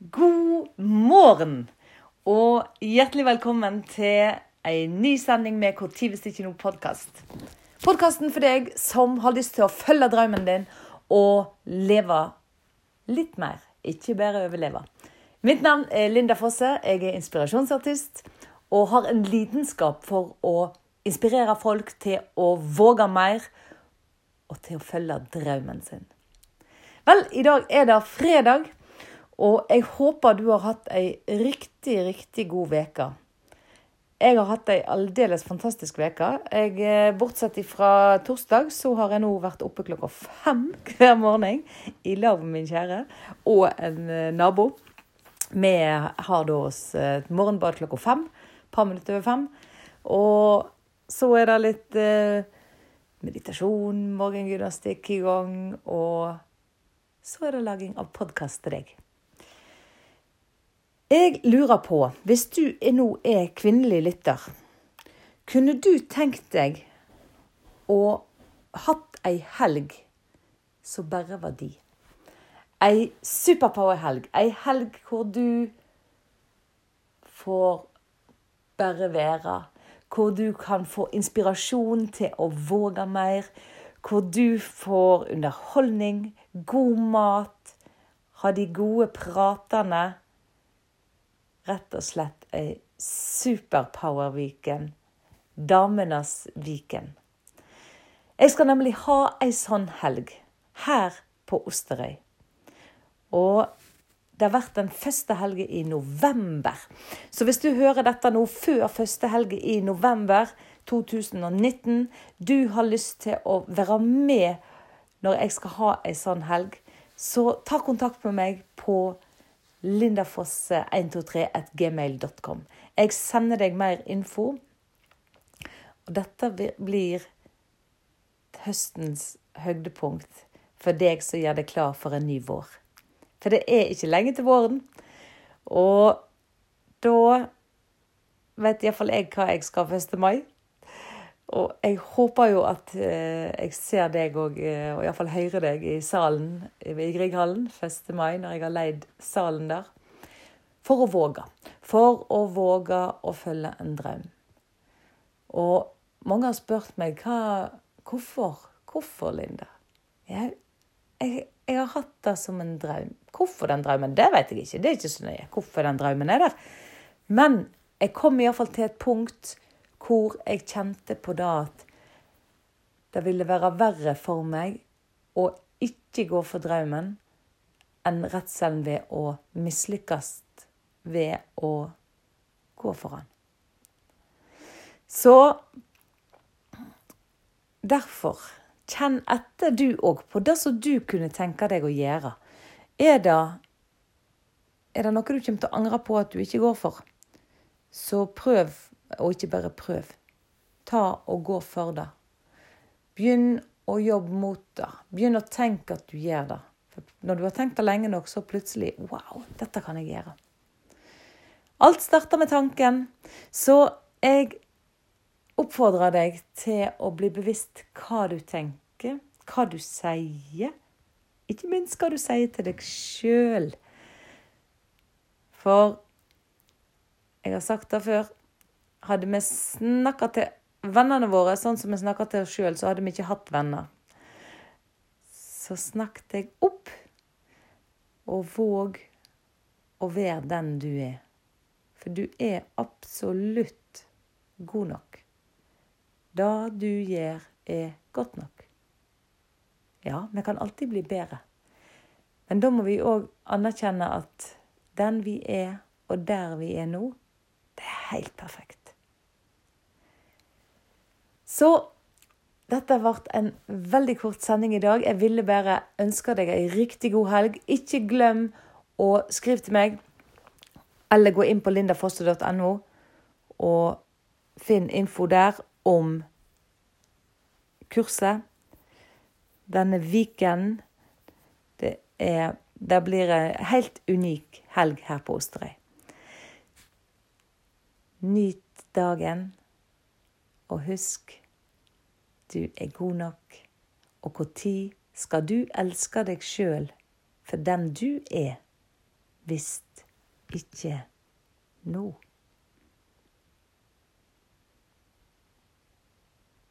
God morgen og hjertelig velkommen til en ny sending med Hvor hvis ikke noe podkast. Podkasten for deg som har lyst til å følge drømmen din og leve litt mer, ikke bare overleve. Mitt navn er Linda Fosse. Jeg er inspirasjonsartist og har en lidenskap for å inspirere folk til å våge mer og til å følge drømmen sin. Vel, i dag er det fredag. Og jeg håper du har hatt ei riktig, riktig god uke. Jeg har hatt ei aldeles fantastisk uke. Bortsett fra torsdag, så har jeg nå vært oppe klokka fem hver morgen i lag med min kjære og en eh, nabo. Vi har da oss et morgenbad klokka fem. Et par minutter over fem. Og så er det litt eh, meditasjon, morgengymnastikk i gang. Og så er det laging av podkast til deg. Jeg lurer på, hvis du nå er kvinnelig lytter, kunne du tenkt deg å hatt ei helg som bare var di? Ei superpower-helg. Ei helg hvor du får bare være. Hvor du kan få inspirasjon til å våge mer. Hvor du får underholdning, god mat, ha de gode pratene rett og slett ei superpower-Viken. Damenes Viken. Jeg skal nemlig ha ei sånn helg her på Osterøy. Og det har vært den første helgen i november. Så hvis du hører dette nå før første helgen i november 2019, du har lyst til å være med når jeg skal ha ei sånn helg, så ta kontakt med meg på lindafosse123.gmail.com. Jeg sender deg mer info. Og dette blir høstens høydepunkt for deg som gjør deg klar for en ny vår. For det er ikke lenge til våren. Og da vet iallfall jeg hva jeg skal 1. mai. Og jeg håper jo at eh, jeg ser deg òg, eh, og iallfall hører deg i salen i Grieghallen 1. mai, når jeg har leid salen der. For å våge. For å våge å følge en drøm. Og mange har spurt meg hva, hvorfor. Hvorfor, Linda? Jeg, jeg, jeg, har hatt det som en drøm. Hvorfor den drømmen, det vet jeg ikke. Det er ikke så nøye hvorfor den drømmen er der. Men jeg kom iallfall til et punkt hvor jeg kjente på det at det ville være verre for meg å ikke gå for drømmen enn redselen ved å mislykkes ved å gå for han. Så derfor kjenn etter du òg på det som du kunne tenke deg å gjøre. Er det, er det noe du kommer til å angre på at du ikke går for, så prøv og ikke bare prøv. Ta og gå for det. Begynn å jobbe mot det. Begynn å tenke at du gjør det. For når du har tenkt det lenge nok, så plutselig Wow, dette kan jeg gjøre. Alt starter med tanken. Så jeg oppfordrer deg til å bli bevisst hva du tenker, hva du sier. Ikke minst hva du sier til deg sjøl. For jeg har sagt det før hadde vi snakka til vennene våre sånn som vi snakker til oss sjøl, så hadde vi ikke hatt venner. Så snakket jeg opp, og våg å være den du er. For du er absolutt god nok. Det du gjør, er godt nok. Ja, vi kan alltid bli bedre. Men da må vi òg anerkjenne at den vi er, og der vi er nå, det er helt perfekt. Så dette ble en veldig kort sending i dag. Jeg ville bare ønske deg ei riktig god helg. Ikke glem å skrive til meg, eller gå inn på lindafoster.no og finn info der om kurset. Denne weekenden. Det, det blir en helt unik helg her på Osterøy. Nyt dagen, og husk du er god nok, og når skal du elske deg sjøl for den du er, hvis ikke nå.